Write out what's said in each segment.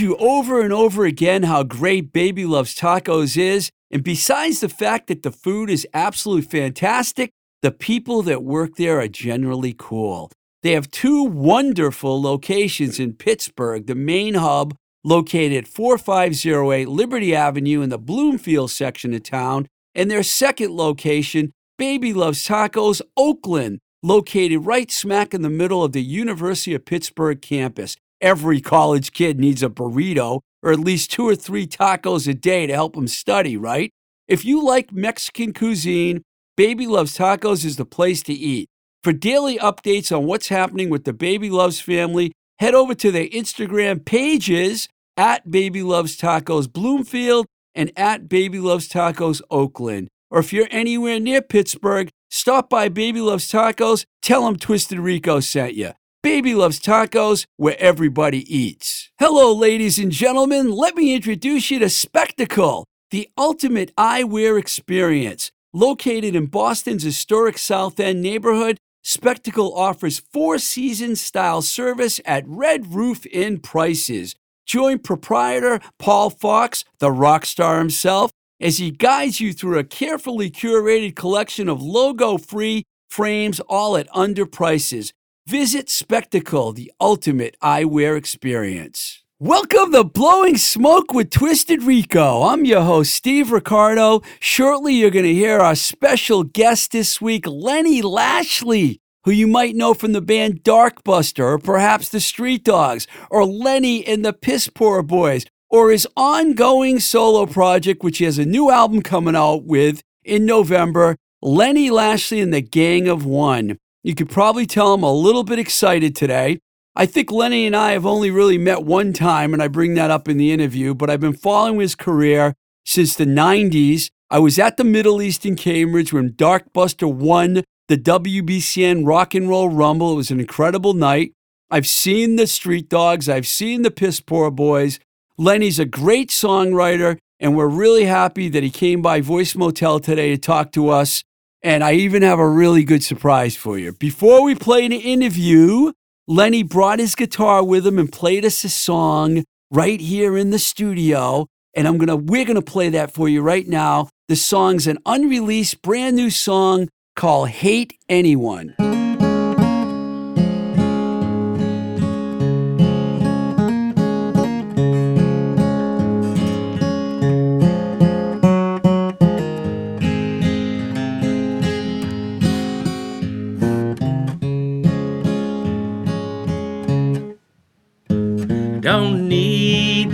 You over and over again how great Baby Loves Tacos is. And besides the fact that the food is absolutely fantastic, the people that work there are generally cool. They have two wonderful locations in Pittsburgh, the main hub located at 4508 Liberty Avenue in the Bloomfield section of town, and their second location, Baby Loves Tacos, Oakland, located right smack in the middle of the University of Pittsburgh campus. Every college kid needs a burrito or at least two or three tacos a day to help them study, right? If you like Mexican cuisine, Baby Loves Tacos is the place to eat. For daily updates on what's happening with the Baby Loves family, head over to their Instagram pages at Baby Loves Tacos Bloomfield and at Baby Loves Tacos Oakland. Or if you're anywhere near Pittsburgh, stop by Baby Loves Tacos, tell them Twisted Rico sent you. Baby Loves Tacos, where everybody eats. Hello, ladies and gentlemen. Let me introduce you to Spectacle, the ultimate eyewear experience. Located in Boston's historic South End neighborhood, Spectacle offers four season style service at Red Roof Inn prices. Join proprietor Paul Fox, the rock star himself, as he guides you through a carefully curated collection of logo free frames, all at under prices. Visit Spectacle, the ultimate eyewear experience. Welcome to Blowing Smoke with Twisted Rico. I'm your host, Steve Ricardo. Shortly, you're going to hear our special guest this week, Lenny Lashley, who you might know from the band Darkbuster, or perhaps the Street Dogs, or Lenny and the Piss Poor Boys, or his ongoing solo project, which he has a new album coming out with in November, Lenny Lashley and the Gang of One. You could probably tell I'm a little bit excited today. I think Lenny and I have only really met one time, and I bring that up in the interview, but I've been following his career since the 90s. I was at the Middle East in Cambridge when Darkbuster won the WBCN Rock and Roll Rumble. It was an incredible night. I've seen the Street Dogs, I've seen the Piss Poor Boys. Lenny's a great songwriter, and we're really happy that he came by Voice Motel today to talk to us. And I even have a really good surprise for you. Before we play an interview, Lenny brought his guitar with him and played us a song right here in the studio. And I'm gonna we're gonna play that for you right now. The song's an unreleased brand new song called Hate Anymore.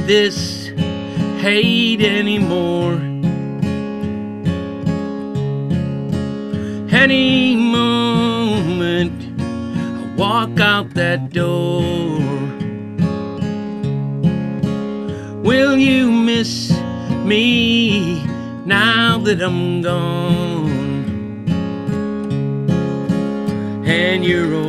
This hate anymore. Any moment I walk out that door. Will you miss me now that I'm gone? And you're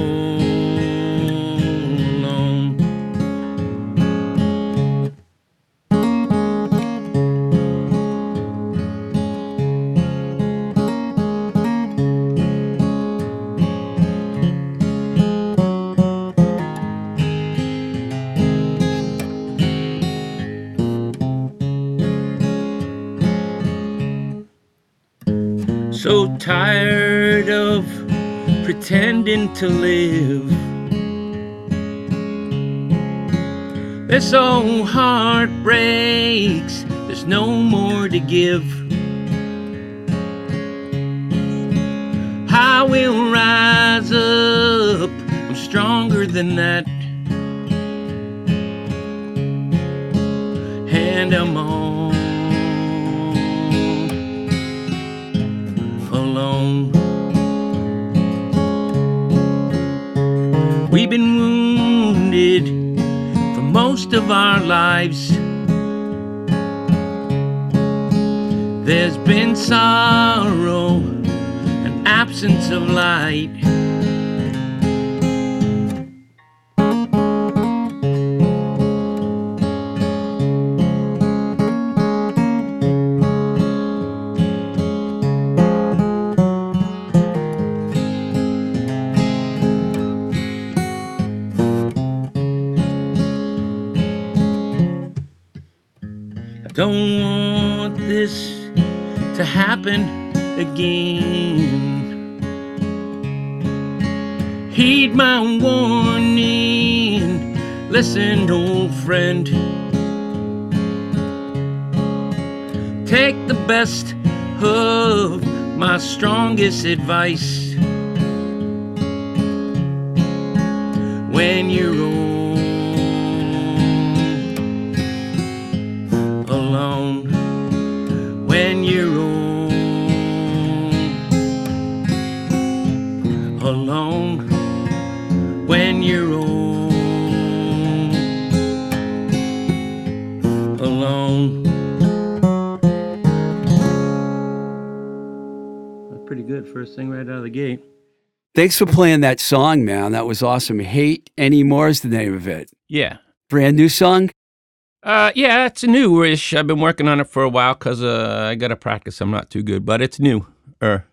pretending to live. This old heart breaks, there's no more to give. I will rise up, I'm stronger than that. And I'm on alone. We've been wounded for most of our lives. There's been sorrow and absence of light. Don't want this to happen again. Heed my warning. Listen, old friend. Take the best of my strongest advice. When you're alone. That's pretty good. First thing right out of the gate. Thanks for playing that song, man. That was awesome. Hate Anymore is the name of it. Yeah. Brand new song? Uh, yeah, it's a new wish. I've been working on it for a while because uh, I got to practice. I'm not too good, but it's new. Er,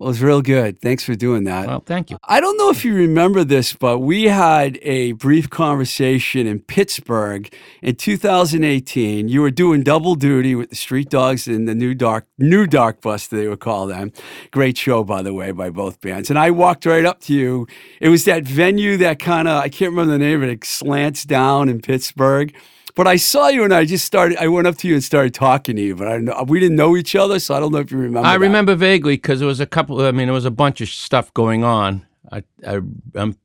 Well, it's real good. Thanks for doing that. well, thank you. I don't know if you remember this, but we had a brief conversation in Pittsburgh in 2018. You were doing double duty with the Street Dogs and the New Dark New Darkbuster, they would call them. Great show, by the way, by both bands. And I walked right up to you. It was that venue that kind of I can't remember the name of it. It slants down in Pittsburgh. But I saw you and I just started. I went up to you and started talking to you, but I don't know, we didn't know each other, so I don't know if you remember. I that. remember vaguely because there was a couple. I mean, there was a bunch of stuff going on. I, I I'm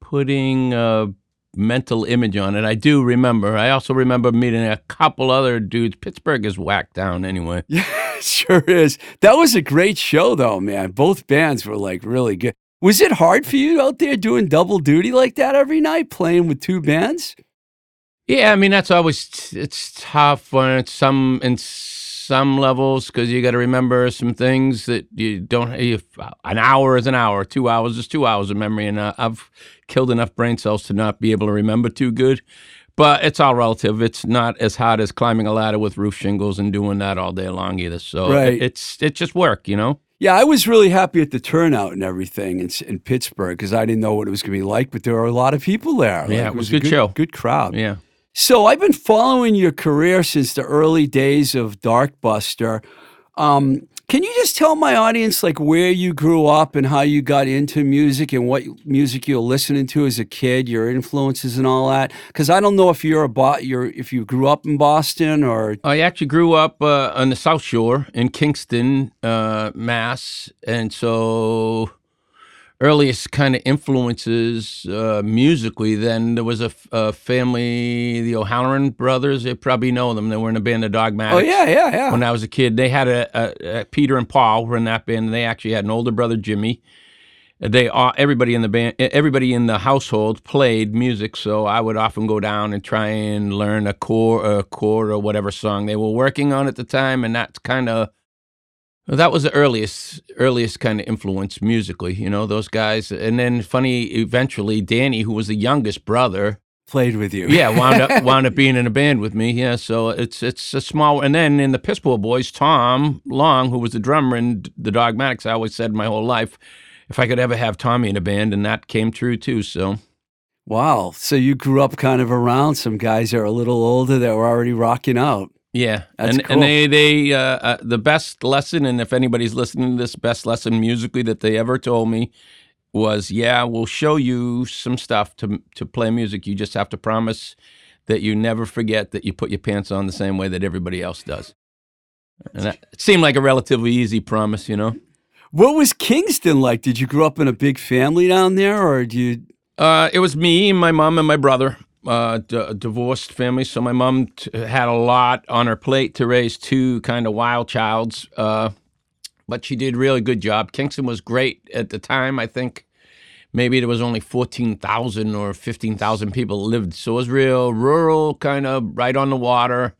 putting a mental image on it. I do remember. I also remember meeting a couple other dudes. Pittsburgh is whacked down anyway. Yeah, sure is. That was a great show, though, man. Both bands were like really good. Was it hard for you out there doing double duty like that every night, playing with two bands? Yeah, I mean that's always it's tough when it's some in some levels because you got to remember some things that you don't. An hour is an hour, two hours is two hours of memory, and uh, I've killed enough brain cells to not be able to remember too good. But it's all relative. It's not as hard as climbing a ladder with roof shingles and doing that all day long either. So Right. it, it's it's just work, you know. Yeah, I was really happy at the turnout and everything in, in Pittsburgh because I didn't know what it was going to be like, but there were a lot of people there. Yeah, it was a a good show. Good crowd. Yeah. So I've been following your career since the early days of Darkbuster. Um, can you just tell my audience like where you grew up and how you got into music and what music you were listening to as a kid, your influences and all that? Because I don't know if you're a Bo- you're if you grew up in Boston or I actually grew up uh, on the South Shore in Kingston, uh, Mass, and so earliest kind of influences uh, musically. Then there was a family, the O'Halloran brothers. You probably know them. They were in a band of Dogmatics. oh yeah yeah yeah When I was a kid, they had a, a, a Peter and Paul were in that band. And they actually had an older brother, Jimmy. They all, everybody in the band, everybody in the household played music. So I would often go down and try and learn a chord, a chord or whatever song they were working on at the time, and that's kind of that was the earliest earliest kind of influence musically. You know those guys, and then funny, eventually Danny, who was the youngest brother, played with you. yeah, wound up wound up being in a band with me. Yeah, so it's it's a small. And then in the Piss Poor Boys, Tom Long, who was the drummer in the Dogmatics, I always said my whole life, if I could ever have Tommy in a band, and that came true too. So Wow. So you grew up kind of around some guys that are a little older that were already rocking out. Yeah, That's and cool. and they they uh, uh, the best lesson, and if anybody's listening to this, best lesson musically that they ever told me was, yeah, we'll show you some stuff to to play music. You just have to promise that you never forget that you put your pants on the same way that everybody else does. And that, it seemed like a relatively easy promise, you know. What was Kingston like? Did you grow up in a big family down there, or do you? Uh, it was me, my mom, and my brother. Uh, d- divorced family, so my mom t- had a lot on her plate to raise two kind of wild childs. Uh, but she did really good job. Kingston was great at the time. I think maybe there was only fourteen thousand or fifteen thousand people lived, so it was real rural, kind of right on the water,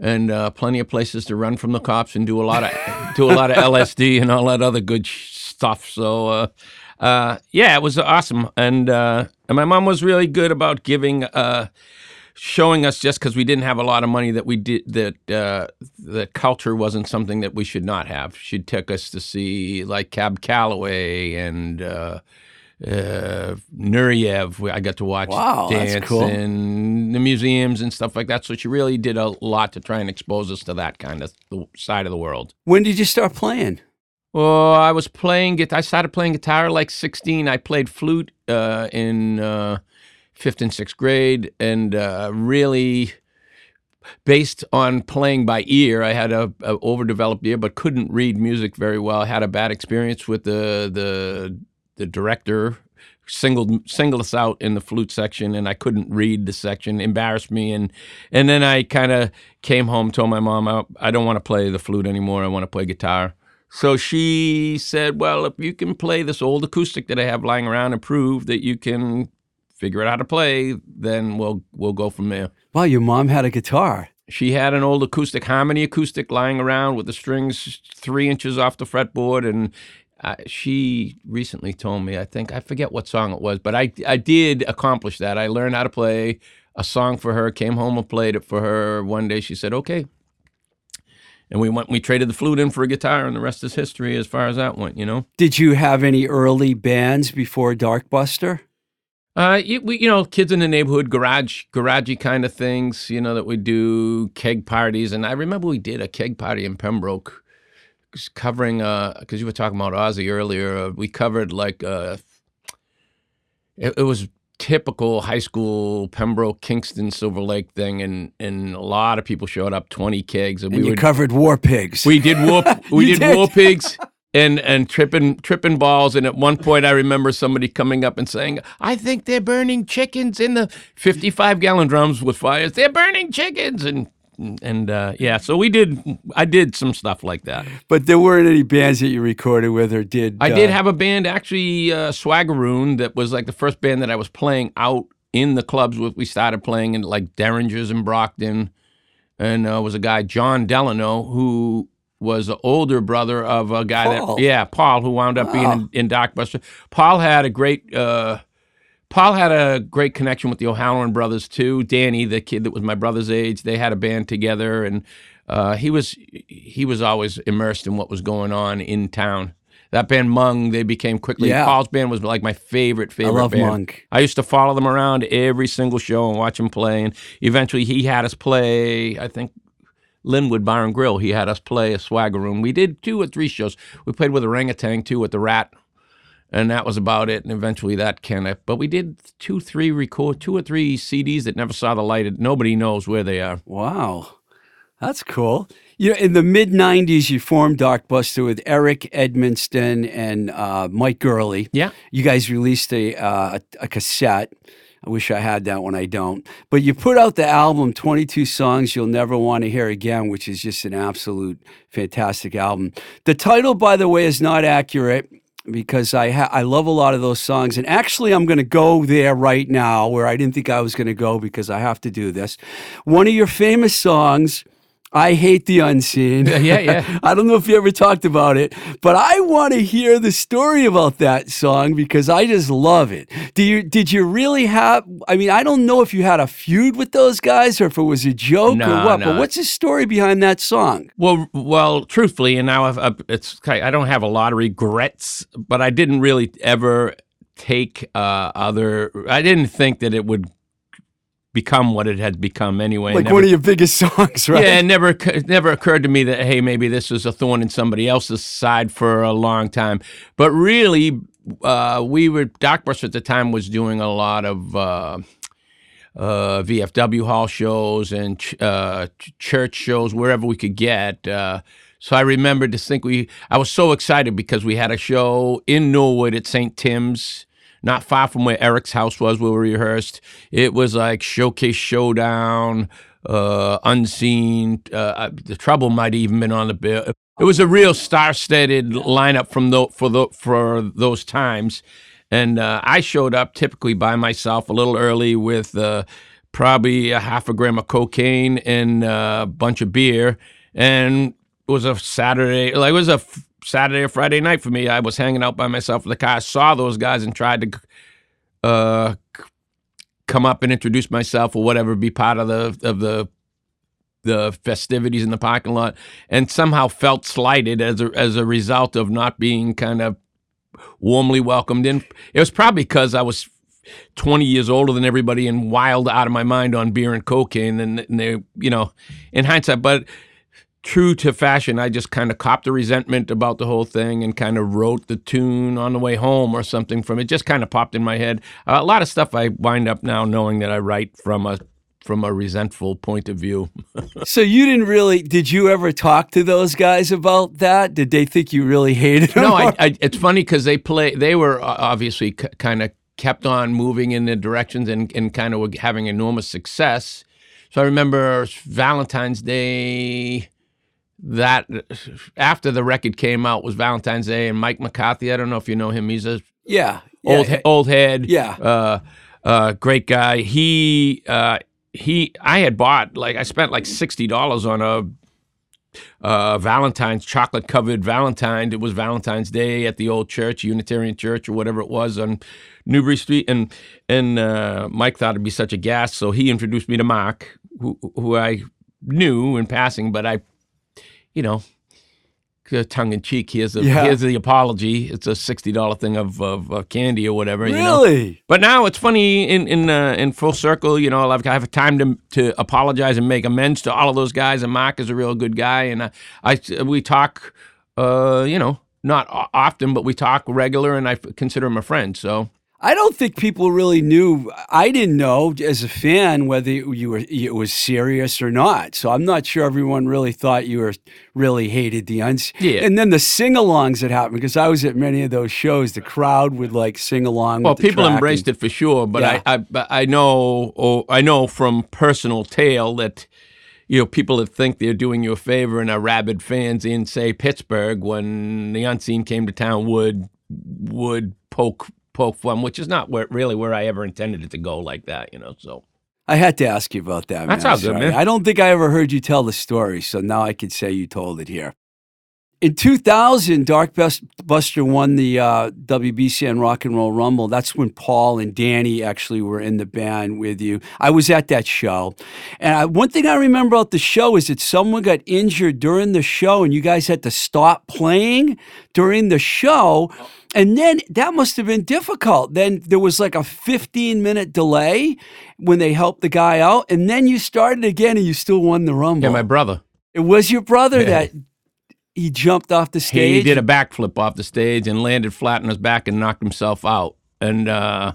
and uh, plenty of places to run from the cops and do a lot of do a lot of LSD and all that other good sh- stuff. So. Uh, uh, yeah, it was awesome, and uh, and my mom was really good about giving, uh, showing us just because we didn't have a lot of money that we did that uh, the culture wasn't something that we should not have. She'd take us to see like Cab Calloway and uh, uh, Nureyev. I got to watch Wow, dance cool. in the museums and stuff like that. So she really did a lot to try and expose us to that kind of the side of the world. When did you start playing? Well, I was playing guitar. I started playing guitar like 16. I played flute uh, in uh, fifth and sixth grade, and uh, really based on playing by ear. I had a, a overdeveloped ear, but couldn't read music very well. I had a bad experience with the the the director. Singled singled us out in the flute section, and I couldn't read the section. Embarrassed me, and and then I kind of came home, told my mom, I, I don't want to play the flute anymore. I want to play guitar. So she said, Well, if you can play this old acoustic that I have lying around and prove that you can figure it out how to play, then we'll we'll go from there. Wow, your mom had a guitar. She had an old acoustic harmony acoustic lying around with the strings three inches off the fretboard, and uh, she recently told me, I think I forget what song it was, but I I did accomplish that. I learned how to play a song for her. Came home and played it for her. One day she said, "Okay." And we went. We traded the flute in for a guitar, and the rest is history as far as that went. You know. Did you have any early bands before Darkbuster? Uh, you, we, you know, kids in the neighborhood, garage, garagey kind of things, you know, that we do keg parties. And I remember we did a keg party in Pembroke, covering, uh, because you were talking about Ozzy earlier. Uh, we covered like, uh, it, it was typical high school Pembroke, Kingston, Silver Lake thing, and and a lot of people showed up, twenty kegs, and, And we would covered War Pigs. we did war. We did, did? war pigs and and tripping tripping balls. And at one point, I remember somebody coming up and saying, "I think they're burning chickens in the 55 gallon drums with fires. They're burning chickens." And and uh, yeah, so we did. I did some stuff like that. but there weren't any bands that you recorded with or did. I uh, did have a band actually, uh, Swaggeroon, that was like the first band that I was playing out in the clubs with. We started playing in like Derringers in Brockton, and uh, was a guy John Delano who was the older brother of a guy Paul. that yeah Paul who wound up being in, in Darkbuster. Paul had a great. Uh, Paul had a great connection with the O'Halloran brothers too. Danny, the kid that was my brother's age, they had a band together, and uh, he was he was always immersed in what was going on in town. That band Mung, they became quickly. Yeah. Paul's band was like my favorite favorite. I love band. Monk. I used to follow them around every single show and watch them play. And eventually, he had us play. I think Linwood Bar and Grill. He had us play a swagger room. We did two or three shows. We played with Orangutan too at the Rat, and that was about it. And eventually, that kind of. But we did two, three record, two or three CDs that never saw the light. Nobody knows where they are. Wow. That's cool. You know, in the mid 90s, you formed Darkbuster with Eric Edmonston and uh, Mike Gurley. Yeah. You guys released a, uh, a, a cassette. I wish I had that one. I don't. But you put out the album, 22 Songs You'll Never Want to Hear Again, which is just an absolute fantastic album. The title, by the way, is not accurate because I ha- I love a lot of those songs. And actually, I'm going to go there right now where I didn't think I was going to go because I have to do this. One of your famous songs. I hate the unseen. Yeah, yeah, yeah. I don't know if you ever talked about it, but I want to hear the story about that song because I just love it. Do you did you really have I mean, I don't know if you had a feud with those guys or if it was a joke or No, what, but what's the story behind that song? Well, well, truthfully, and now I've, I've, it's I don't have a lot of regrets, but I didn't really ever take uh, other. I didn't think that it would become what it had become anyway. Like Never- one of your biggest songs, right? Yeah, it never it never occurred to me that hey, maybe this was a thorn in somebody else's side for a long time. But really, uh, we were Doc Darkbuster at the time was doing a lot of. Uh, uh, VFW hall shows and ch- uh, ch- church shows wherever we could get. Uh, so I remember distinctly. I was so excited because we had a show in Norwood at St. Tim's, not far from where Eric's house was, where we rehearsed. It was like showcase showdown, uh, unseen. Uh, the trouble might even been on the bill. It was a real star-studded lineup from the, for the, for those times. And uh, I showed up typically by myself a little early with uh, probably a half a gram of cocaine and uh, a bunch of beer. And it was a Saturday, like it was a Saturday or Friday night for me. I was hanging out by myself in the car, saw those guys, and tried to uh, come up and introduce myself or whatever, be part of the of the the festivities in the parking lot, and somehow felt slighted as a as a result of not being kind of warmly welcomed in. It was probably because I was 20 years older than everybody and wild out of my mind on beer and cocaine. And, and they, you know, in hindsight, but true to fashion, I just kind of copped the resentment about the whole thing and kind of wrote the tune on the way home or something from it. Just kind of popped in my head. Uh, a lot of stuff I wind up now knowing that I write from a from a resentful point of view. so you didn't really? Did you ever talk to those guys about that? Did they think you really hated them? No, I, I, it's funny because they play. They were obviously c- kind of kept on moving in the directions and, and kind of having enormous success. So I remember Valentine's Day that after the record came out was Valentine's Day and Mike McCarthy. I don't know if you know him. He's a yeah, yeah old old head. Yeah, uh, uh, great guy. He uh, he. I had bought like I spent like sixty dollars on a uh, Valentine's chocolate covered Valentine. It was Valentine's Day at the old church, Unitarian Church or whatever it was on Newbury Street, and and uh, Mike thought it'd be such a gas, so he introduced me to Mark, who who I knew in passing, but I you know, tongue in cheek. Here's the yeah. here's the apology. It's a sixty dollar thing of, of, of, candy or whatever. Really? You know? But now it's funny in in uh, in full circle. You know, I've, I have time to to apologize and make amends to all of those guys. And Mark is a real good guy, and I, I we talk. Uh, you know, not often, but we talk regular, and I consider him a friend. So I don't think people really knew. I didn't know as a fan whether you were it was serious or not. So I'm not sure everyone really thought you were really hated the uns. Yeah. And then the sing-alongs that happened because I was at many of those shows. The crowd would like sing along. Well, people embraced and, it for sure, but yeah. I, I I know oh, I know from personal tale that you know, people that think they're doing you a favor and are rabid fans in, say, Pittsburgh, when the unseen came to town, would would poke poke fun, which is not where, really where I ever intended it to go like that, you know. So I had to ask you about that. That's man. all good, man. I don't think I ever heard you tell the story, so now I can say you told it here. In 2000, Darkbuster won the uh, WBCN Rock and Roll Rumble. That's when Paul and Danny actually were in the band with you. I was at that show. And I, one thing I remember about the show is that someone got injured during the show and you guys had to stop playing during the show. And then that must have been difficult. Then there was like a 15 minute delay when they helped the guy out. And then you started again and you still won the Rumble. Yeah, my brother. It was your brother yeah. that he jumped off the stage. He did a backflip off the stage and landed flat on his back and knocked himself out. And uh,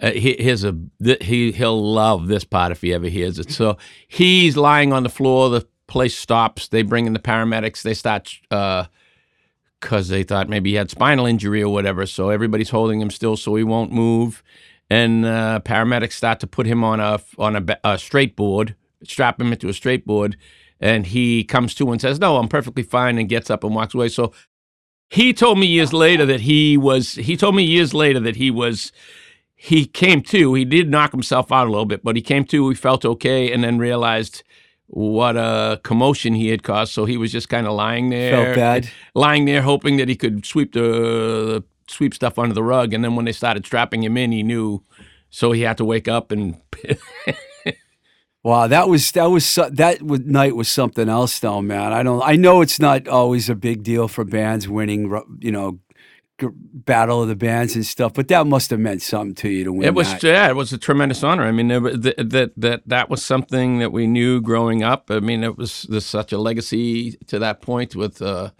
uh he, here's a he he'll love this part if he ever hears it. So he's lying on the floor. The place stops. They bring in the paramedics. They start because they thought maybe he had spinal injury or whatever. So everybody's holding him still, so he won't move. And uh, paramedics start to put him on a on a, a straight board, strap him into a straight board and he comes to and says, "No, I'm perfectly fine," and gets up and walks away. So he told me years later that he was. He told me years later that he was. He came to. He did knock himself out a little bit, but he came to. He felt okay, and then realized what a commotion he had caused. So he was just kind of lying there, felt bad, lying there, hoping that he could sweep the sweep stuff under the rug. And then when they started strapping him in, he knew. So he had to wake up and Wow, that was that was that night was something else, though, man. I don't. I know it's not always a big deal for bands winning, you know, battle of the bands and stuff, but that must have meant something to you to win. It was, that. yeah, it was a tremendous honor. I mean, that that that that was something that we knew growing up. I mean, it was there's such a legacy to that point with. Uh,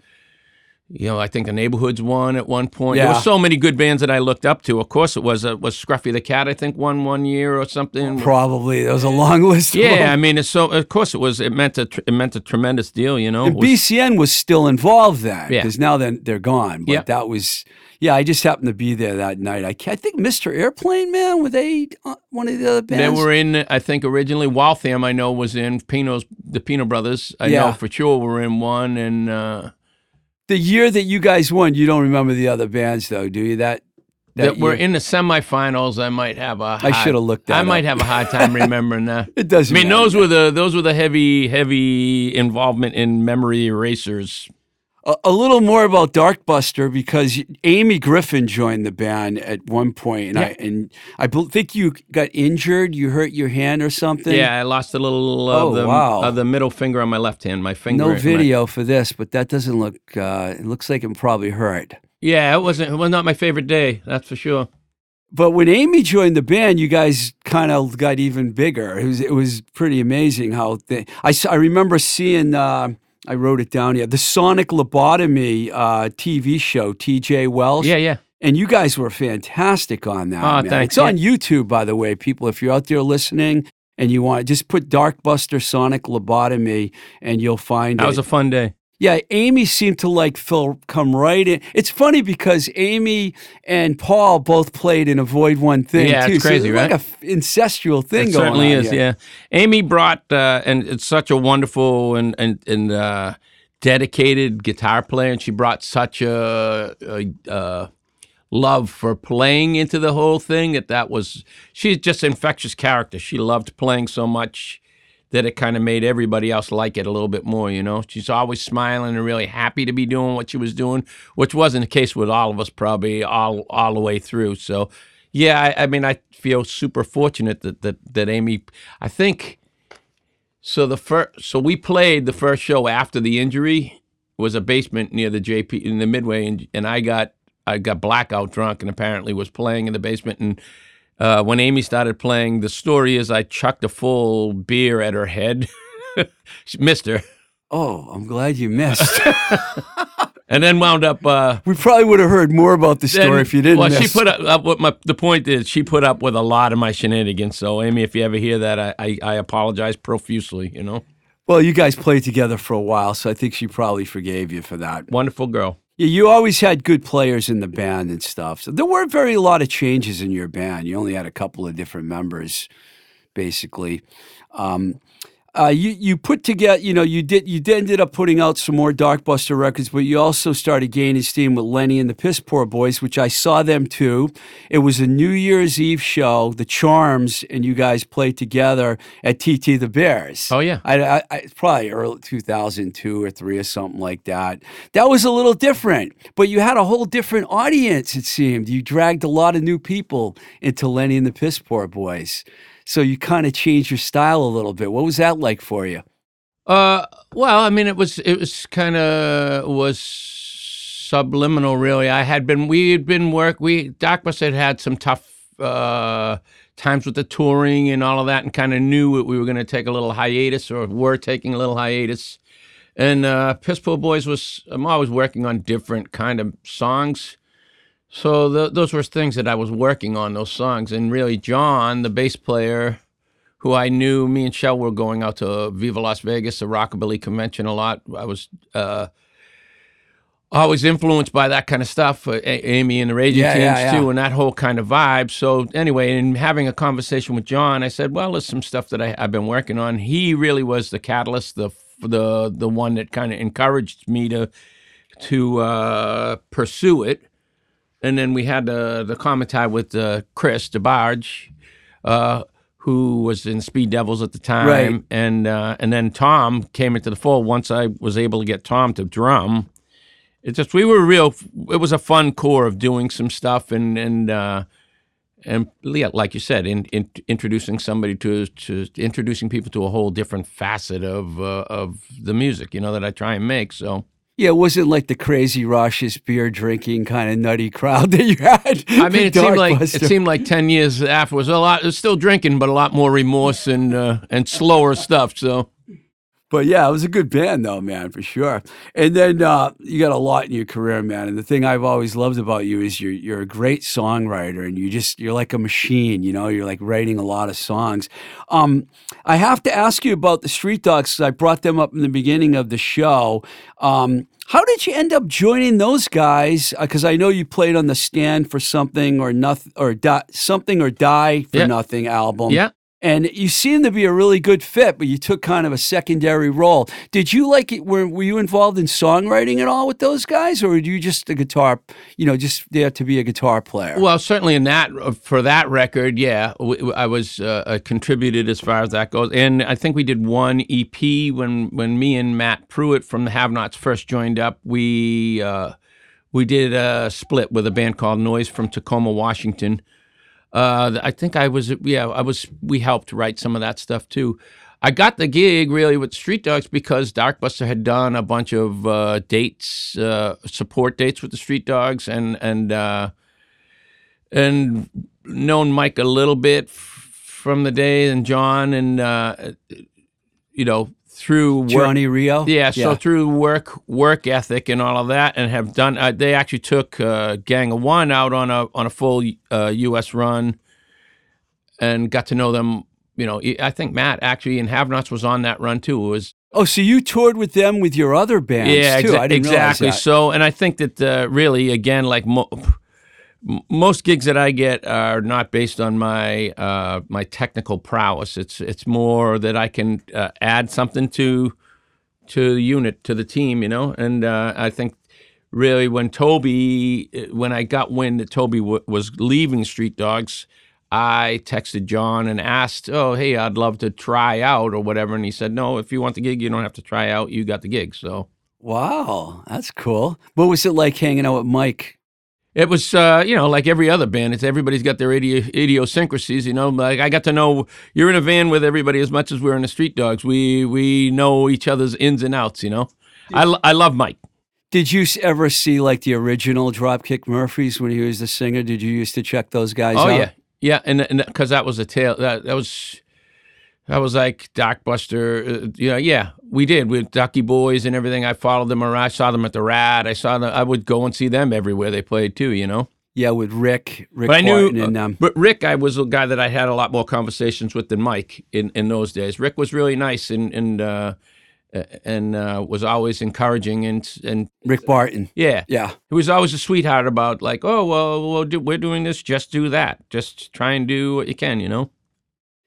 you know, I think the neighborhoods won at one point. Yeah. There were so many good bands that I looked up to. Of course, it was uh, was Scruffy the Cat. I think won one year or something. Probably there was a long list. Yeah, I mean, it's so of course it was. It meant a it meant a tremendous deal. You know, and was, BCN was still involved then because yeah. now then they're gone. But yeah. that was yeah. I just happened to be there that night. I, I think Mr. Airplane Man were they uh, one of the other bands? They were in. I think originally Waltham. I know was in Pino's the Pino Brothers. I know for sure were in one and. Uh, the year that you guys won, you don't remember the other bands though, do you? That that, that we're in the semifinals. I might have a. Hard, I should have looked. That I up. might have a hard time remembering that. it doesn't. I mean, matter. those were the those were the heavy heavy involvement in memory erasers a, a little more about Darkbuster because Amy Griffin joined the band at one point, and Yeah. I and I think you got injured. You hurt your hand or something. Yeah, I lost a little Oh, of the wow. of the middle finger on my left hand. My finger. No my- video for this, but that doesn't look. Uh, it looks like it probably hurt. Yeah, it wasn't. It was not my favorite day. That's for sure. But when Amy joined the band, you guys kind of got even bigger. It was it was pretty amazing how they, I I remember seeing. Uh, I wrote it down here. The Sonic Lobotomy uh, TV show, T.J. Welsh. Yeah, yeah. And you guys were fantastic on that. Oh, man. thanks. It's on YouTube, by the way, people. If you're out there listening and you want, to just put Darkbuster Sonic Lobotomy, and you'll find That it. was a fun day. Yeah, Amy seemed to like Phil come right in. It's funny because Amy and Paul both played in Avoid One Thing. Yeah, too. it's So crazy, like right? a f- incestual thing It certainly is. here. Yeah. Amy brought, uh, and it's such a wonderful and and and uh, dedicated guitar player, and she brought such a, a, uh love for playing into the whole thing that that was. She's just an infectious character. She loved playing so much that it kind of made everybody else like it a little bit more. You know, she's always smiling and really happy to be doing what she was doing, which wasn't the case with all of us probably all all the way through. So, yeah, I, I mean, I feel super fortunate that that that Amy. I think so. The first, so we played the first show after the injury was a basement near the JP in the Midway, and and I got I got blackout drunk and apparently was playing in the basement and. Uh, when Amy started playing, the story is I chucked a full beer at her head. she missed her. Oh, I'm glad you missed. And then wound up. Uh, we probably would have heard more about the story then- if you didn't. Well, she put up, up what my the point is. She put up with a lot of my shenanigans. So, Amy, if you ever hear that, I I, I apologize profusely. You know, well, you guys played together for a while, so I think she probably forgave you for that. wonderful girl. Yeah, you always had good players in the band and stuff. So there weren't very a lot of changes in your band. You only had a couple of different members, basically. Um, uh, you you put together, you know, you did you did ended up putting out some more Darkbuster records, but you also started gaining steam with Lenny and the Piss Poor Boys, which I saw them too. It was a New Year's Eve show, The Charms, and you guys played together at TT the Bears. Oh yeah, I, I, I it's probably early 2002 or three or something like that. That was a little different, but you had a whole different audience. It seemed you dragged a lot of new people into Lenny and the Piss Poor Boys, so you kind of changed your style a little bit. What was that like for you? Uh, well, I mean, it was it was kind of was subliminal, really. I had been we had been work we Darkbus had had some tough uh, times with the touring and all of that, and kind of knew that we were going to take a little hiatus or were taking a little hiatus. And uh, Piss Boys was I'm always working on different kind of songs. So th- those were things that I was working on those songs, and really John, the bass player, who I knew, me and Shell were going out to Viva Las Vegas, the rockabilly convention a lot. I was uh, always influenced by that kind of stuff, uh, A- Amy and the Raging Yeah, Teens yeah, yeah. too, and that whole kind of vibe. So anyway, in having a conversation with John, I said, "Well, there's some stuff that I, I've been working on." He really was the catalyst, the the the one that kind of encouraged me to to uh, pursue it. And then we had the the commentary with uh, Chris DeBarge, uh, who was in Speed Devils at the time, Right. and uh, and then Tom came into the fold once I was able to get Tom to drum. It just we were real. It was a fun core of doing some stuff and and uh, and yeah, like you said, in, in introducing somebody to to introducing people to a whole different facet of uh, of the music. You know that I try and make. So Yeah, it wasn't like the crazy raucous beer drinking kind of nutty crowd that you had. I mean, it seemed like it seemed like ten years afterwards. A lot, it was still drinking, but a lot more remorse and uh, and slower stuff. So But yeah, it was a good band though, man, for sure. And then uh, you got a lot in your career, man. And the thing I've always loved about you is you're you're a great songwriter, and you just you're like a machine. You know, you're like writing a lot of songs. Um, I have to ask you about the Street Dogs. I brought them up in the beginning of the show. Um, how did you end up joining those guys? Because I know you played on the Stand for Something or Nothing or die, Something or Die for Yeah. Nothing album. yeah, And you seem to be a really good fit, but you took kind of a secondary role. Did you like it? Were, were you involved in songwriting at all with those guys, or were you just a guitar, you know, just there to be a guitar player? Well, certainly in that for that record, yeah, I was uh, uh, contributed as far as that goes, and I think we did one EP when when me and Matt Pruitt from the Have Nots first joined up. We uh, we did a split with a band called Noise from Tacoma, Washington. Uh, I think I was yeah I was we helped write some of that stuff too. I got the gig really with Street Dogs because Darkbuster had done a bunch of uh, dates, uh, support dates with the Street Dogs, and and uh, and known Mike a little bit from the day, and John, and uh, you know through work, Johnny Rioux. yeah, so through work work ethic and all of that, and have done. Uh, they actually took uh, Gang of One out on a on a full uh, U.S. run, and got to know them. You know, I think Matt actually in Have Nots was on that run too. It was Oh, so you toured with them with your other bands yeah, too? exa- exactly. that. So, and I think that uh, really, again, like mo- most gigs that I get are not based on my uh, my technical prowess. It's it's more that I can uh, add something to to the unit to the team, you know. And uh, I think really when Toby, when I got wind that Toby was leaving Street Dogs. I texted John and asked, "Oh, hey, I'd love to try out or whatever," and he said, "No, if you want the gig, you don't have to try out. You got the gig." So Wow, that's cool. What was it like hanging out with Mike? It was, uh, you know, like every other band. It's everybody's got their idiosyncrasies. You know, like I got to know you're in a van with everybody as much as we're in the Street Dogs. We we know each other's ins and outs. You know, I, I love Mike. Did you ever see like the original Dropkick Murphys when he was the singer? Did you used to check those guys Oh out? yeah, yeah, and and because that was a tale that that was that was like Darkbuster. Uh, yeah, yeah, we did with Ducky Boys and everything. I followed them around. I saw them at the Rat. I saw them. I would go and see them everywhere they played too. You know. Yeah, with Rick, Rick But I knew, and um, but Rick, I was a guy that I had a lot more conversations with than Mike in, in those days. Rick was really nice and and uh, and uh, was always encouraging and and Rick Barton. yeah, Yeah. he was always a sweetheart about like, oh well, we'll do, we're doing this, just do that, just try and do what you can, you know.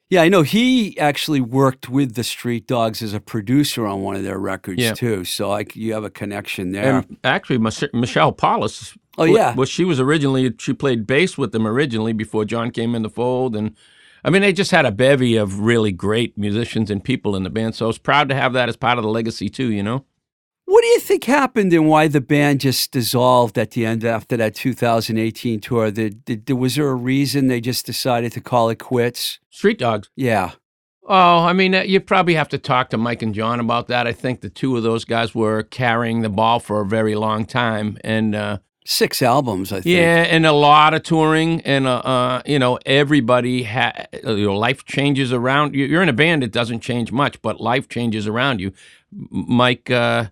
Yeah, I know he actually worked with the Street Dogs as a producer on one of their records Yeah. too. So like you have a connection there. And actually, Mich- Michelle Paulus. Oh, yeah. well, she was originally she played bass with them originally before John came in the fold, and I mean they just had a bevy of really great musicians and people in the band. So I was proud to have that as part of the legacy too. You know. What do you think happened and why the band just dissolved at the end after that 2018 tour? Did, did, was there a reason they just decided to call it quits? Street Dogs. Yeah. Oh, I mean, uh, you probably have to talk to Mike and John about that. I think the two of those guys were carrying the ball for a very long time, and uh, Six albums, I think. yeah, and a lot of touring, and uh, uh, you know, everybody ha- you know, life changes around. you- You're in a band; it doesn't change much, but life changes around you. Mike uh,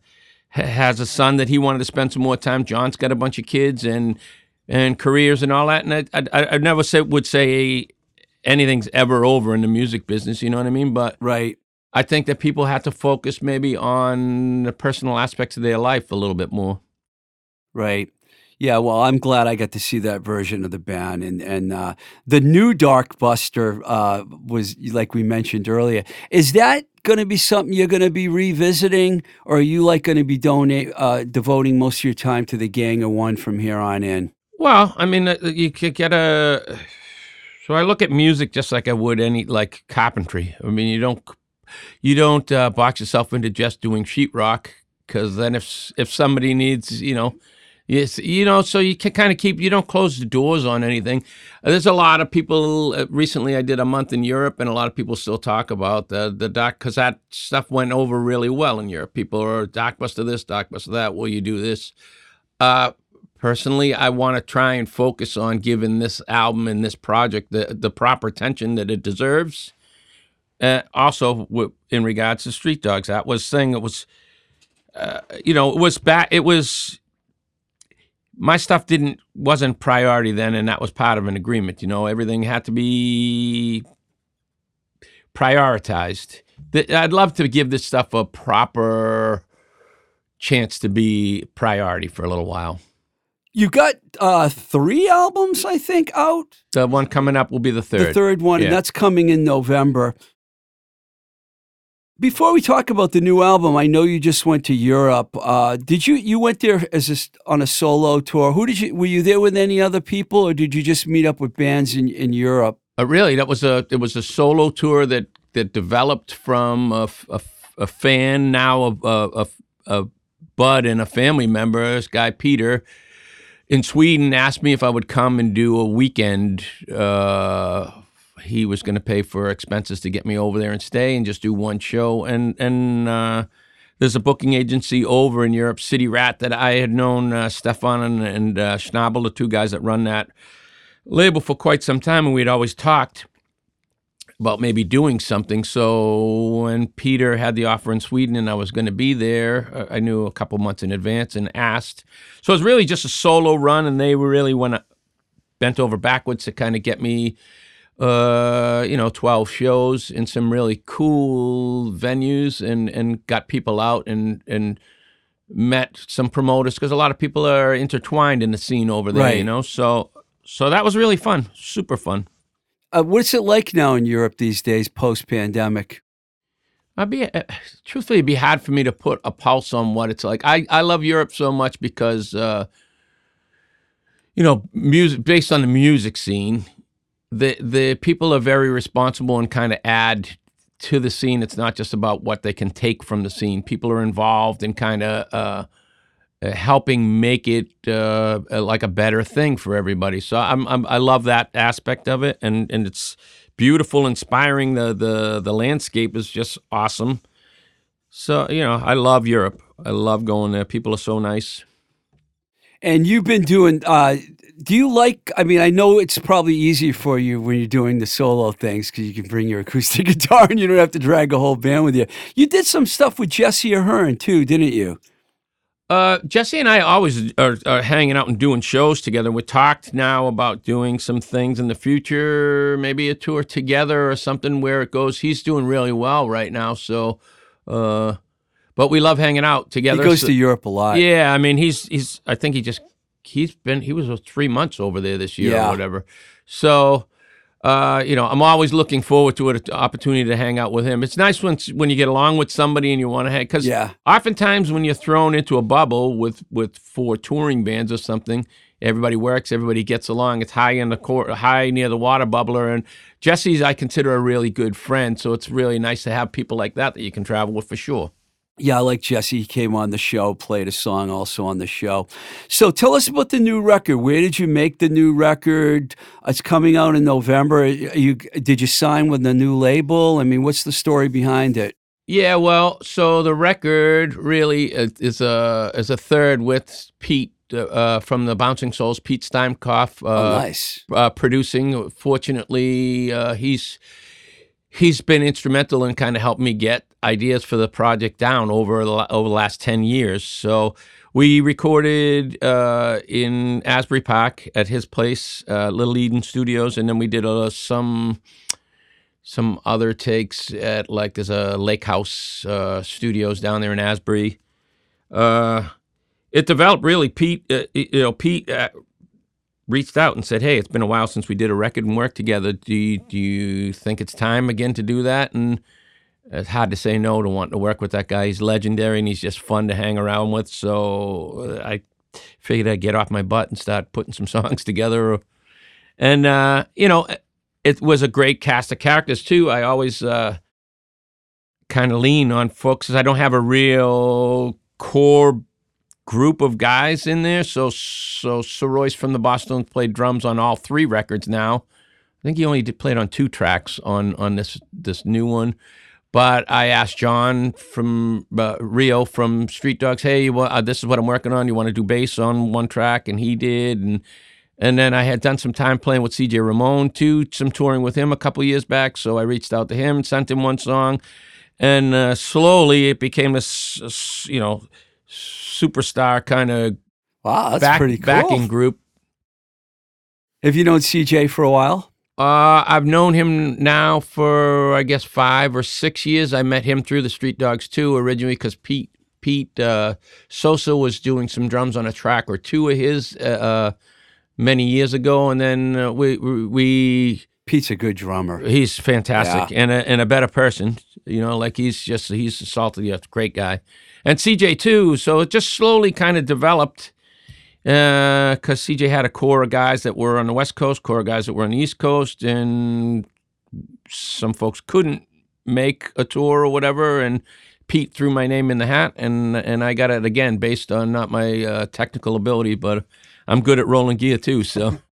has a son that he wanted to spend some more time. John's got a bunch of kids and and careers and all that. And I, I, I never say would say anything's ever over in the music business. You know what I mean? But Right. I think that people have to focus maybe on the personal aspects of their life a little bit more. Right. Yeah, well, I'm glad I got to see that version of the band, and and uh, the new Darkbuster uh, was like we mentioned earlier. Is that going to be something you're going to be revisiting, or are you like going to be donate uh, devoting most of your time to the Gang of One from here on in? Well, I mean, uh, you could get a. So I look at music just like I would any like carpentry. I mean, you don't you don't uh, box yourself into just doing sheetrock because then if if somebody needs, you know, yes, you know, so you can kind of keep you don't close the doors on anything. Uh, there's a lot of people. Uh, recently, I did a month in Europe, and a lot of people still talk about the the doc because that stuff went over really well in Europe. People are Darkbuster this, Darkbuster that. Will you do this? Uh, personally, I want to try and focus on giving this album and this project the the proper attention that it deserves. Uh, also, in regards to Street Dogs, that was thing. It was, uh, you know, it was back. It was my stuff didn't wasn't priority then, and that was part of an agreement. You know, everything had to be prioritized. I'd love to give this stuff a proper chance to be priority for a little while. You got uh, three albums, I think, out. The one coming up will be the third. The third one, Yeah. and that's coming in November. Before we talk about the new album, I know you just went to Europe. Uh, did you you went there as a, on a solo tour? Who did you were you there with any other people, or did you just meet up with bands in, in Europe? Uh, really, that was a it was a solo tour that that developed from a a fan now a, a, a, a bud and a family member. This guy Peter in Sweden asked me if I would come and do a weekend uh, he was going to pay for expenses to get me over there and stay and just do one show. And and uh, there's a booking agency over in Europe, City Rat, that I had known uh, Stefan and, and uh, Schnabel, the two guys that run that label for quite some time, and we'd always talked about maybe doing something. So when Peter had the offer in Sweden and I was going to be there, I knew a couple months in advance and asked. So it was really just a solo run, and they were really went bent over backwards to kind of get me uh, you know, 12 shows in some really cool venues and, and got people out and, and met some promoters because a lot of people are intertwined in the scene over there, Right. you know? So, so that was really fun, super fun. Uh, what's it like now in Europe these days, post pandemic? I'd be, uh, truthfully, it'd be hard for me to put a pulse on what it's like. I, I love Europe so much because, uh, you know, music based on the music scene, the the people are very responsible and kind of add to the scene. It's not just about what they can take from the scene. People are involved in kind of uh, uh, helping make it uh, uh, like a better thing for everybody. So I'm, I'm I love that aspect of it, and and it's beautiful, inspiring. The the the landscape is just awesome. So you know, I love Europe. I love going there. People are so nice. And you've been doing. Uh, do you like? I mean, I know it's probably easier for you when you're doing the solo things because you can bring your acoustic guitar and you don't have to drag a whole band with you. You did some stuff with Jesse Ahern too, didn't you? Uh, Jesse and I always are, are hanging out and doing shows together. We talked now about doing some things in the future, maybe a tour together or something where it goes. He's doing really well right now, so uh, but we love hanging out together. He goes so- to Europe a lot. yeah, I mean he's he's I think he just he's been he was uh, three months over there this year Yeah. or whatever. So uh, you know, I'm always looking forward to an opportunity to hang out with him. It's nice when when you get along with somebody and you want to hang because Yeah. oftentimes when you're thrown into a bubble with with four touring bands or something, everybody works, everybody gets along. It's high in the court, high near the water bubbler, and Jesse's I consider a really good friend. So it's really nice to have people like that that you can travel with for sure. Yeah, I like Jesse. He came on the show, played a song also on the show. So tell us about the new record. Where did you make the new record? It's coming out in November. You did you sign with the new label? I mean, what's the story behind it? Yeah, well, so the record really is is a is a third with Pete uh, uh, from the Bouncing Souls, Pete Steinkopf, uh, oh, nice. uh, producing. Fortunately, uh, he's he's been instrumental in kind of helping me get ideas for the project down over the, over the last ten years. So we recorded uh, in Asbury Park at his place, uh, Little Eden Studios, and then we did uh, some some other takes at like there's a Lake House uh, Studios down there in Asbury. Uh, it developed really. Pete, uh, you know, Pete reached out and said, "Hey, it's been a while since we did a record and worked together. Do you, do you think it's time again to do that?" And it's hard to say no to wanting to work with that guy. He's legendary and he's just fun to hang around with. So uh, I figured I'd get off my butt and start putting some songs together. And uh, you know, it was a great cast of characters too. I always uh, kind of lean on folks 'cause I don't have a real core group of guys in there. So so Royce from the Boston played drums on all three records now. I think he only did, played on two tracks on on this this new one. But I asked John from uh, Rioux from Street Dogs, "Hey, what, uh, this is what I'm working on. You want to do bass on one track?" And he did. And and then I had done some time playing with CJ Ramone too, some touring with him a couple years back. So I reached out to him, sent him one song, and uh, slowly it became this, this, you know, superstar kind of Wow, that's back, pretty cool. backing group. Have you known CJ for a while? Uh, I've known him now for I guess five or six years. I met him through the Street Dogs too originally because Pete Pete uh, Sosa was doing some drums on a track or two of his uh, uh, many years ago, and then uh, we, we we Pete's a good drummer. he's fantastic and a, and a better person. You know, like he's just he's a salty, a great guy, and CJ too. So it just slowly kind of developed because CJ had a core of guys that were on the West Coast, core of guys that were on the East Coast, and some folks couldn't make a tour or whatever, and Pete threw my name in the hat, and and I got it again based on not my uh, technical ability, but I'm good at rolling gear too. So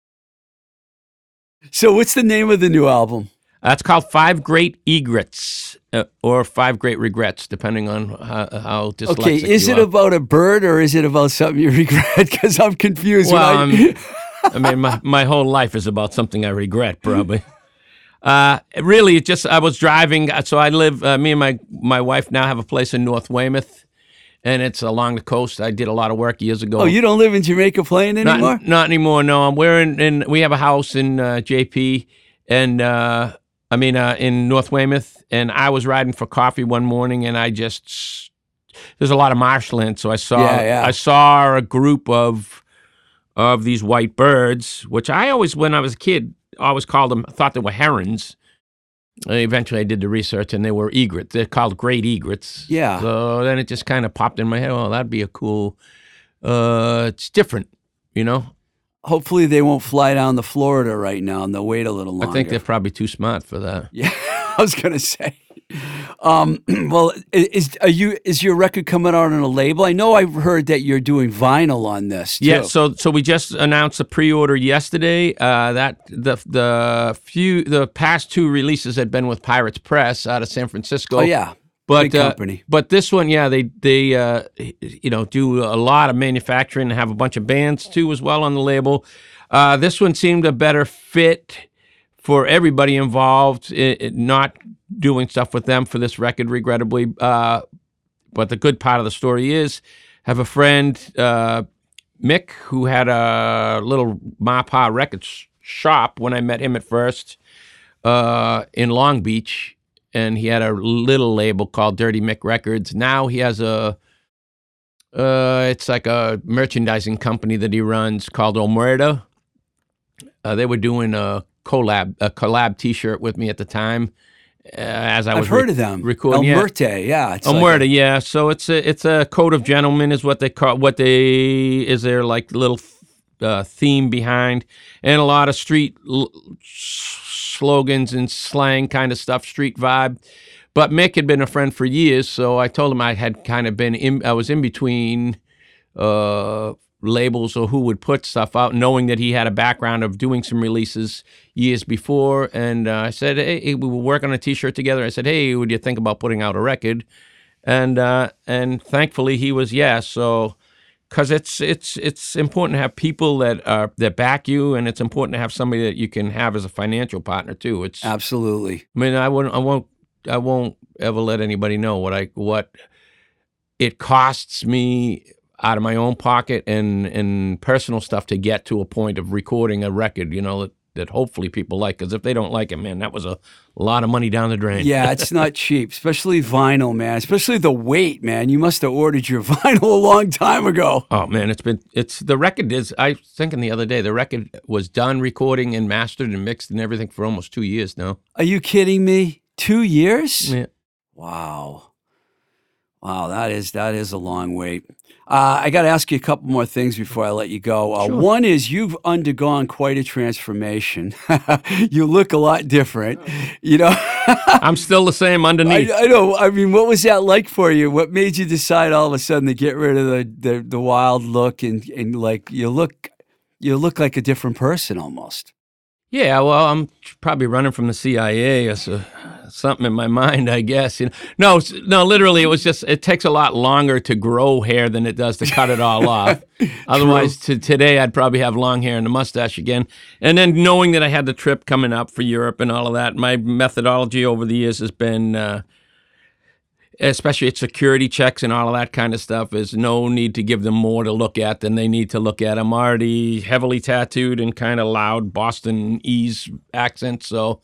So, what's the name of the new album? That's called Five Great Egrets uh, or Five Great Regrets, depending on how, how dyslexic Okay, is it are. about a bird or is it about something you regret? Because I'm confused. Well, I, I'm- I mean, my, my whole life is about something I regret, probably. Uh, really, it just I was driving. So I live. Uh, me and my my wife now have a place in North Weymouth, and it's along the coast. I did a lot of work years ago. oh, you don't live in Jamaica Plain anymore? Not, not anymore. No, I'm we're in, in we have a house in uh, JP, and uh, I mean uh, in North Weymouth. And I was riding for coffee one morning, and I just there's a lot of marshland, so I saw Yeah, yeah. I saw a group of of these white birds, which I always when I was a kid always called them thought they were herons. Uh, Eventually, I did the research, and they were egrets. They're called great egrets. Yeah. So then it just kind of popped in my head. Oh, that'd be a cool. Uh, it's different, you know. Hopefully they won't fly down to Florida right now and they'll wait a little longer. I think they're probably too smart for that. Yeah, I was gonna say. Um, well, is are you is your record coming out on a label? I know I've heard that you're doing vinyl on this. Too. Yeah, so so we just announced a pre-order yesterday. Uh, that the the few the past two releases had been with Pirates Press out of San Francisco. oh yeah, but uh, but this one, yeah, they they uh, you know do a lot of manufacturing and have a bunch of bands too as well on the label. Uh, this one seemed a better fit for everybody involved. It, it- not doing stuff with them for this record, regrettably. Uh, but the good part of the story is, have a friend uh, Mick who had a little Mapa record shop when I met him at first uh, in Long Beach, and he had a little label called Dirty Mick Records. Now he has a uh, it's like a merchandising company that he runs called Omerta. Uh, they were doing a collab a collab T-shirt with me at the time. Uh, as I was I've heard of them. recording, El yeah. Yeah. Like yeah. So it's a it's a code of gentlemen is what they call what they is their like little uh, theme behind, and a lot of street slogans and slang kind of stuff, street vibe. But Mick had been a friend for years, so I told him I had kind of been in, I was in between uh, labels or who would put stuff out, knowing that he had a background of doing some releases years before. And uh, I said, hey, we were working on a T-shirt together. I said, hey, would you think about putting out a record? And uh, and thankfully he was yes. So because it's it's it's important to have people that are that back you, and it's important to have somebody that you can have as a financial partner too. It's absolutely. I mean, I wouldn't, I won't, I won't ever let anybody know what I what it costs me out of my own pocket and and personal stuff to get to a point of recording a record. You know that hopefully people like. Because if they don't like it, man, that was a lot of money down the drain. Yeah, it's not cheap, especially vinyl, man. Especially the weight, man. You must have ordered your vinyl a long time ago. Oh man, it's been it's the record is I was thinking the other day the record was done recording and mastered and mixed and everything for almost two years now. Are you kidding me? Two years? Yeah. Wow. Wow, that is that is a long wait. Uh, I got to ask you a couple more things before I let you go. Uh, Sure. One is you've undergone quite a transformation. you look a lot different. You know, I'm still the same I, underneath. I know. I mean, what was that like for you? What made you decide all of a sudden to get rid of the the, the wild look and and like you look you look like a different person almost. Yeah, well, I'm probably running from the CIA or so, something in my mind, I guess. You know, no, no, literally, it was just it takes a lot longer to grow hair than it does to cut it all off. Otherwise, to today, I'd probably have long hair and a mustache again. And then knowing that I had the trip coming up for Europe and all of that, my methodology over the years has been. Uh, especially at security checks and all of that kind of stuff, is no need to give them more to look at than they need to look at. I'm already heavily tattooed and kind of loud Boston ease accent, so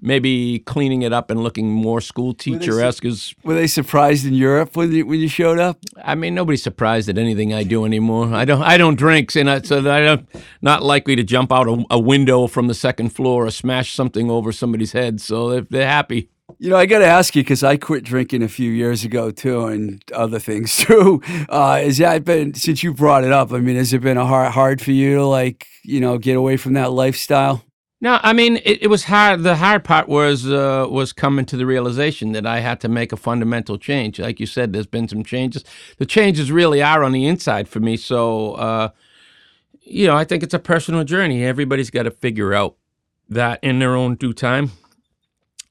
maybe cleaning it up and looking more school teacher esque is. Were they surprised in Europe when you when you showed up? I mean, nobody's surprised at anything I do anymore. I don't. I don't drink, and I, so I don't. Not likely to jump out a, a window from the second floor or smash something over somebody's head. So they're, they're happy. You know, I got to ask you because I quit drinking a few years ago too, and other things too. Uh, has that been since you brought it up? I mean, has it been a hard hard for you to like you know get away from that lifestyle? No, I mean it, it was hard. The hard part was uh, was coming to the realization that I had to make a fundamental change. Like you said, there's been some changes. The changes really are on the inside for me. So, uh, you know, I think it's a personal journey. Everybody's got to figure out that in their own due time.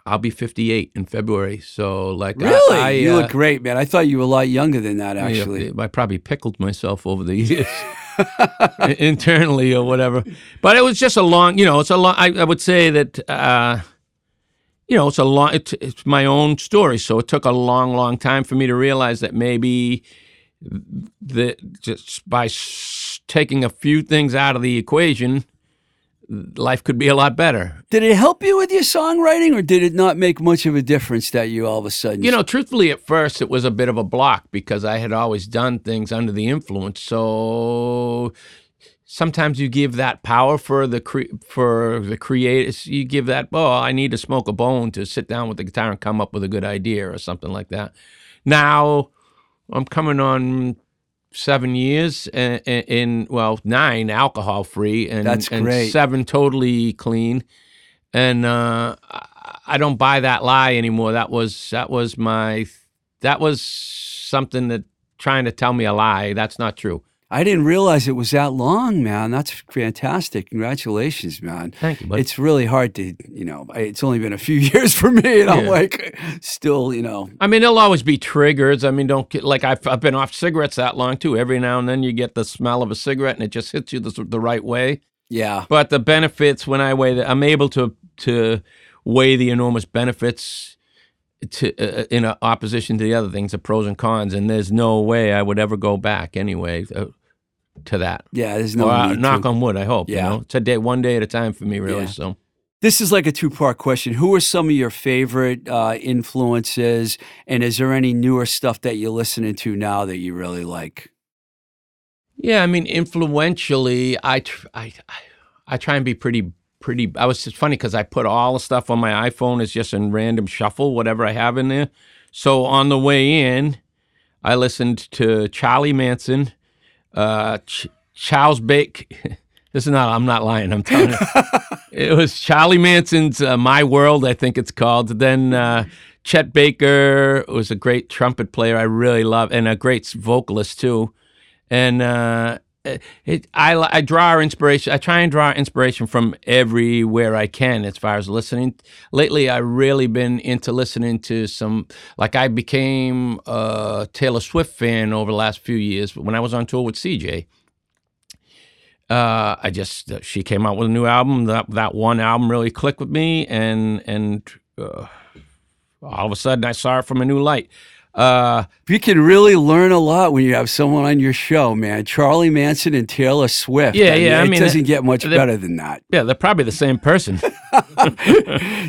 I'll be 58 in February. So like, Really? I, you uh, look great, man. I thought you were a lot younger than that, yeah, actually. I probably pickled myself over the years. internally or whatever. But it was just a long, you know, it's a long, I, I would say that, uh, you know, it's a long, it's, it's my own story. So it took a long, long time for me to realize that maybe that just by s- taking a few things out of the equation, life could be a lot better. Did it help you with your songwriting, or did it not make much of a difference that you all of a sudden? You know, truthfully, at first it was a bit of a block because I had always done things under the influence. So sometimes you give that power for the cre- for the creators. You give that. Oh, I need to smoke a bone to sit down with the guitar and come up with a good idea or something like that. Now I'm coming on seven years in, in well nine alcohol free and, That's and seven totally clean and uh, I- I don't buy that lie anymore. That was that was my that was something that trying to tell me a lie. That's not true. I didn't realize it was that long, man. That's fantastic. Congratulations, man. Thank you, buddy. It's really hard to, you know, it's only been a few years for me, and I'm like, still, you know, I mean, there'll always be triggers. I mean, don't get like I've, I've been off cigarettes that long too. Every now and then you get the smell of a cigarette and it just hits you the, the right way. yeah. But the benefits when I weigh that, I'm able to to weigh the enormous benefits to uh, in uh, opposition to the other things, the pros and cons. And there's no way I would ever go back anyway uh, to that. Yeah, there's no Well, knock to. on wood. I hope. Yeah. You know, it's a day, one day at a time for me, really. Yeah. So. This is like a two part question. Who are some of your favorite uh, influences, and is there any newer stuff that you're listening to now that you really like? Yeah, I mean, influentially, I, tr- I, I, I try and be pretty, pretty. I was it's funny because I put all the stuff on my iPhone as just in random shuffle, whatever I have in there. So on the way in, I listened to Charlie Manson, uh, Ch- Charles Bake. this is not. I'm not lying. I'm telling you. it was Charlie Manson's uh, "My World," I think it's called. Then uh, Chet Baker was a great trumpet player. I really love, and a great vocalist too and uh, it, I, I draw our inspiration. I try and draw inspiration from everywhere I can as far as listening. Lately, I've really been into listening to some. Like I became a Taylor Swift fan over the last few years. When I was on tour with CJ, uh, I just uh, she came out with a new album. That that one album really clicked with me, and and uh, all of a sudden I saw it from a new light. Uh, You can really learn a lot when you have someone on your show, man. Charlie Manson and Taylor Swift. Yeah, yeah, I it mean, doesn't get much better than that. yeah, they're probably the same person.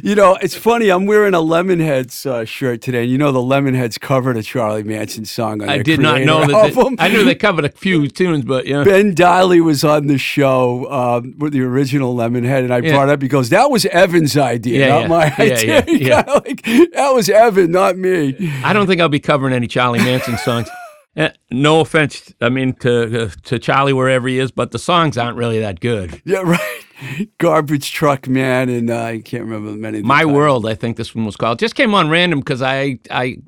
you know, it's funny. I'm wearing a Lemonheads uh, shirt today, and you know the Lemonheads covered a Charlie Manson song on I did not know that. They. I knew they covered a few tunes, but yeah. Ben Deily was on the show um, with the original Lemonhead, and I Yeah. brought it up because that was Evan's idea, Yeah, not yeah. my idea. yeah, He yeah. like, that was Evan, not me. I don't think I'll be covering any Charlie Manson songs. Eh, No offense, I mean to uh, to Charlie wherever he is, but the songs aren't really that good. Yeah, right. Garbage Truck Man, and uh, I can't remember many. My titles. World, I think this one was called. Just came on random because I I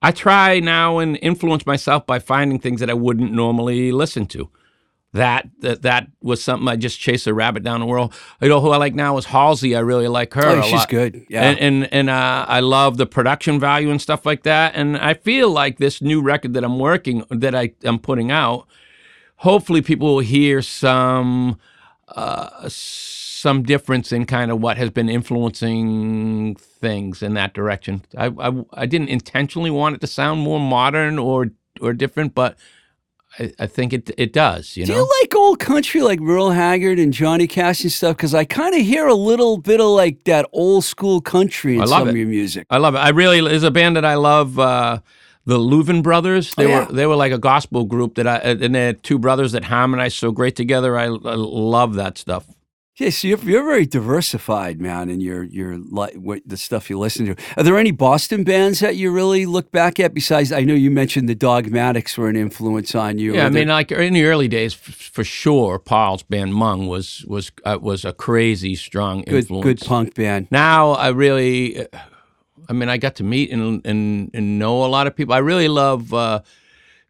I try now and influence myself by finding things that I wouldn't normally listen to. That that that was something I just chased a rabbit down the world. You know who I like now is Halsey. I really like her. Oh, she's lot. good. Yeah. and and, and uh, I love the production value and stuff like that. And I feel like this new record that I'm working that I am putting out, hopefully people will hear some uh, some difference in kind of what has been influencing things in that direction. I, I I didn't intentionally want it to sound more modern or or different, but I, I think it it does. You Do know. you like old country like Merle Haggard and Johnny Cash and stuff? Because I kind of hear a little bit of like that old school country in I love some it. of your music. I love it. I really is a band that I love. Uh, the Louvin Brothers. They Oh, yeah. were they were like a gospel group that I and they had two brothers that harmonized so great together. I, I love that stuff. Yeah, so you're, you're very diversified, man, in your your li- what the stuff you listen to. Are there any Boston bands that you really look back at? Besides, I know you mentioned the Dogmatics were an influence on you. Yeah, I mean, like in the early days, f- for sure, Paul's band Mung was was uh, was a crazy strong good influence. good punk band. Now I really, I mean, I got to meet and and, and know a lot of people. I really love uh,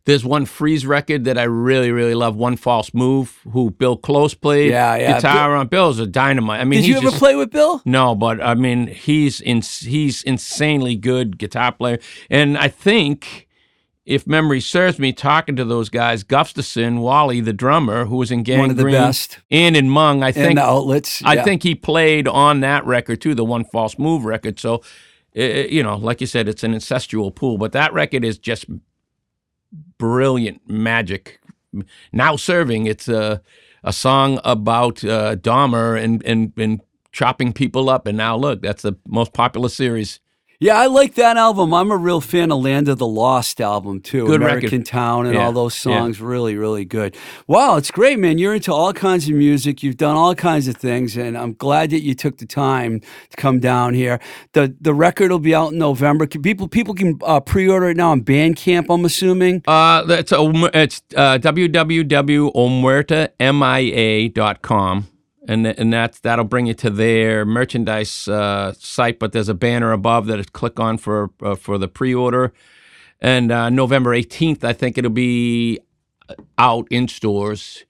There's one Freeze record that I really, really love. One False Move, who Bill Close played Yeah, yeah. guitar on. Bill's a dynamite. I mean, Did you ever just- play with Bill? No, but I mean, he's in, he's insanely good guitar player, and I think. If memory serves me, talking to those guys, Gustafson, Wally, the drummer, who was in Gang One of the Green, best. and in Mung, I And think the outlets. I think he played on that record too, the one false move record. So, i- i- you know, like you said, it's an incestual pool, but that record is just brilliant magic. Now serving, it's a a song about uh, Dahmer and and and chopping people up, and now look, that's the most popular series. Yeah, I like that album. I'm a real fan of Land of the Lost album too. Good record. American Town and Yeah, all those yeah. songs, really, really good. Wow, it's great, man. You're into all kinds of music. You've done all kinds of things, and I'm glad that you took the time to come down here. the The record will be out in November. Can people people can uh, pre-order it now on Bandcamp. I'm assuming. Uh, that's it's uh, www.omuertamia.com. And, and that's that'll bring you to their merchandise uh, site, but there's a banner above that it click on for uh, for the pre-order. And uh, November 18th, I think it'll be out in stores.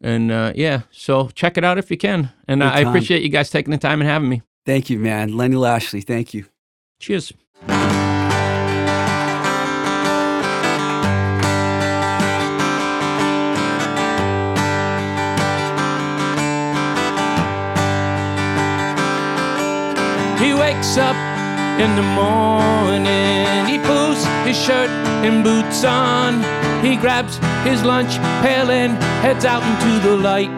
And uh, yeah, so check it out if you can. And I appreciate you guys taking the time and having me. Thank you, man. Lenny Lashley. Thank you. Cheers. Wakes up in the morning. He pulls his shirt and boots on. He grabs his lunch pail and heads out into the light.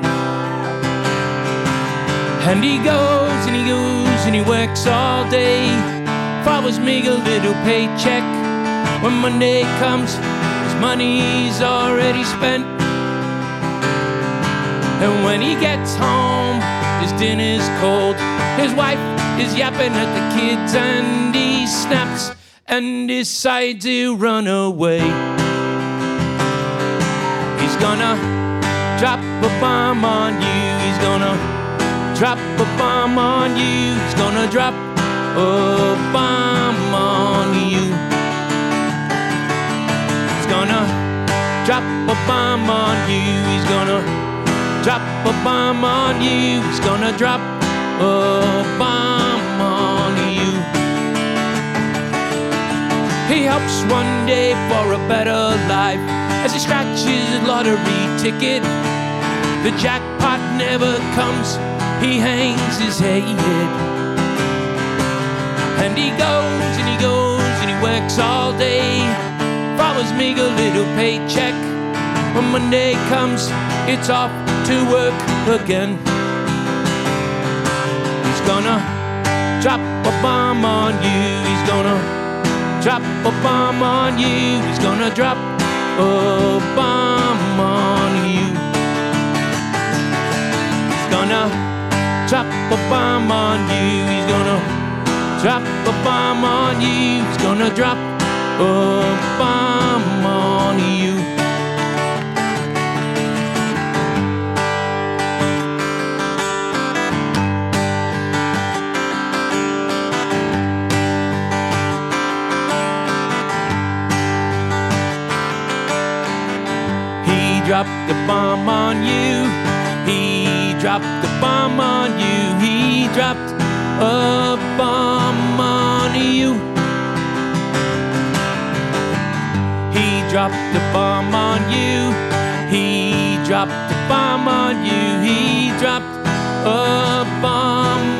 And he goes and he goes and he works all day for his meager little paycheck. When Monday comes, his money's already spent. And when he gets home, his dinner's cold. His wife is yapping at the kids, and he snaps and decides to run away. He's gonna drop a bomb on you. He's gonna drop a bomb on you. He's gonna drop a bomb on you. He's gonna drop a bomb on you. He's gonna drop a bomb on you. He's gonna drop a bomb He hopes one day for a better life as he scratches a lottery ticket. The jackpot never comes, he hangs his head. And he goes and he goes and he works all day for his meager little paycheck. When Monday comes, it's off to work again. He's gonna drop a bomb on you. He's gonna drop a bomb on you. He's gonna drop a bomb on you. He's gonna drop a bomb on you. He's gonna drop a bomb on you. He's gonna drop a bomb on you. Dropped the bomb on you. He dropped the bomb on you. He dropped a bomb on you. He dropped the bomb on you. He dropped the bomb on you. He dropped a bomb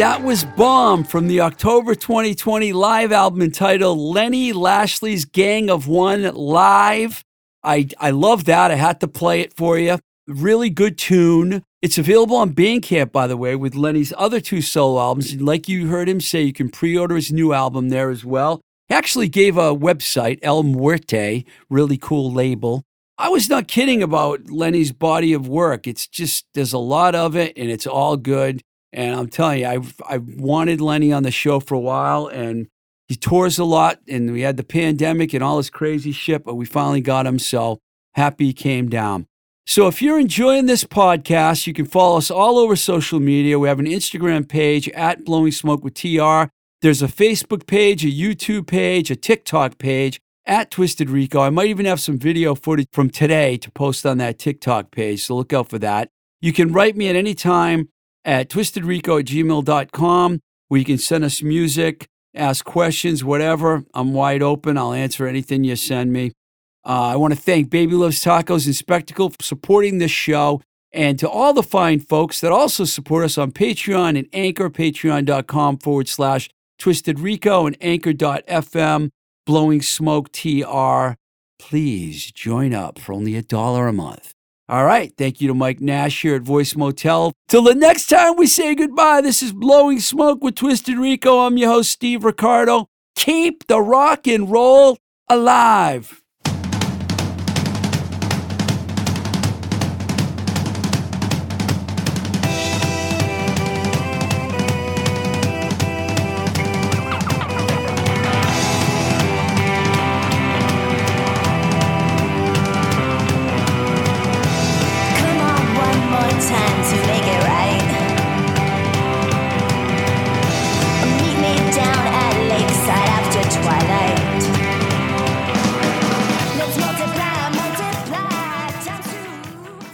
That was Bomb from the October 2020 live album entitled Lenny Lashley's Gang of One Live. I, I love that. I had to play it for you. Really good tune. It's available on Bandcamp, by the way, with Lenny's other two solo albums. And like you heard him say, you can pre order his new album there as well. He actually gave a website, El Muerte, really cool label. I was not kidding about Lenny's body of work. It's just, there's a lot of it and it's all good. And I'm telling you, I've, I've wanted Lenny on the show for a while and he tours a lot and we had the pandemic and all this crazy shit, but we finally got him. So happy he came down. So if you're enjoying this podcast, you can follow us all over social media. We have an Instagram page at Blowing Smoke with TR. There's a Facebook page, a YouTube page, a TikTok page at Twisted Rico. I might even have some video footage from today to post on that TikTok page, so look out for that. You can write me at any time at twistedrico at gmail.com where you can send us music, ask questions, whatever. I'm wide open. I'll answer anything you send me. Uh, I want to thank Baby Loves Tacos and Spectacle for supporting this show and to all the fine folks that also support us on Patreon and Anchor, patreon.com forward slash Twisted Rico and anchor.fm, Blowing Smoke TR. Please join up for only a dollar a month. All right. Thank you to Mike Nash here at Voice Motel. Till the next time we say goodbye, this is Blowing Smoke with Twisted Rico. I'm your host, Steve Ricardo. Keep the rock and roll alive.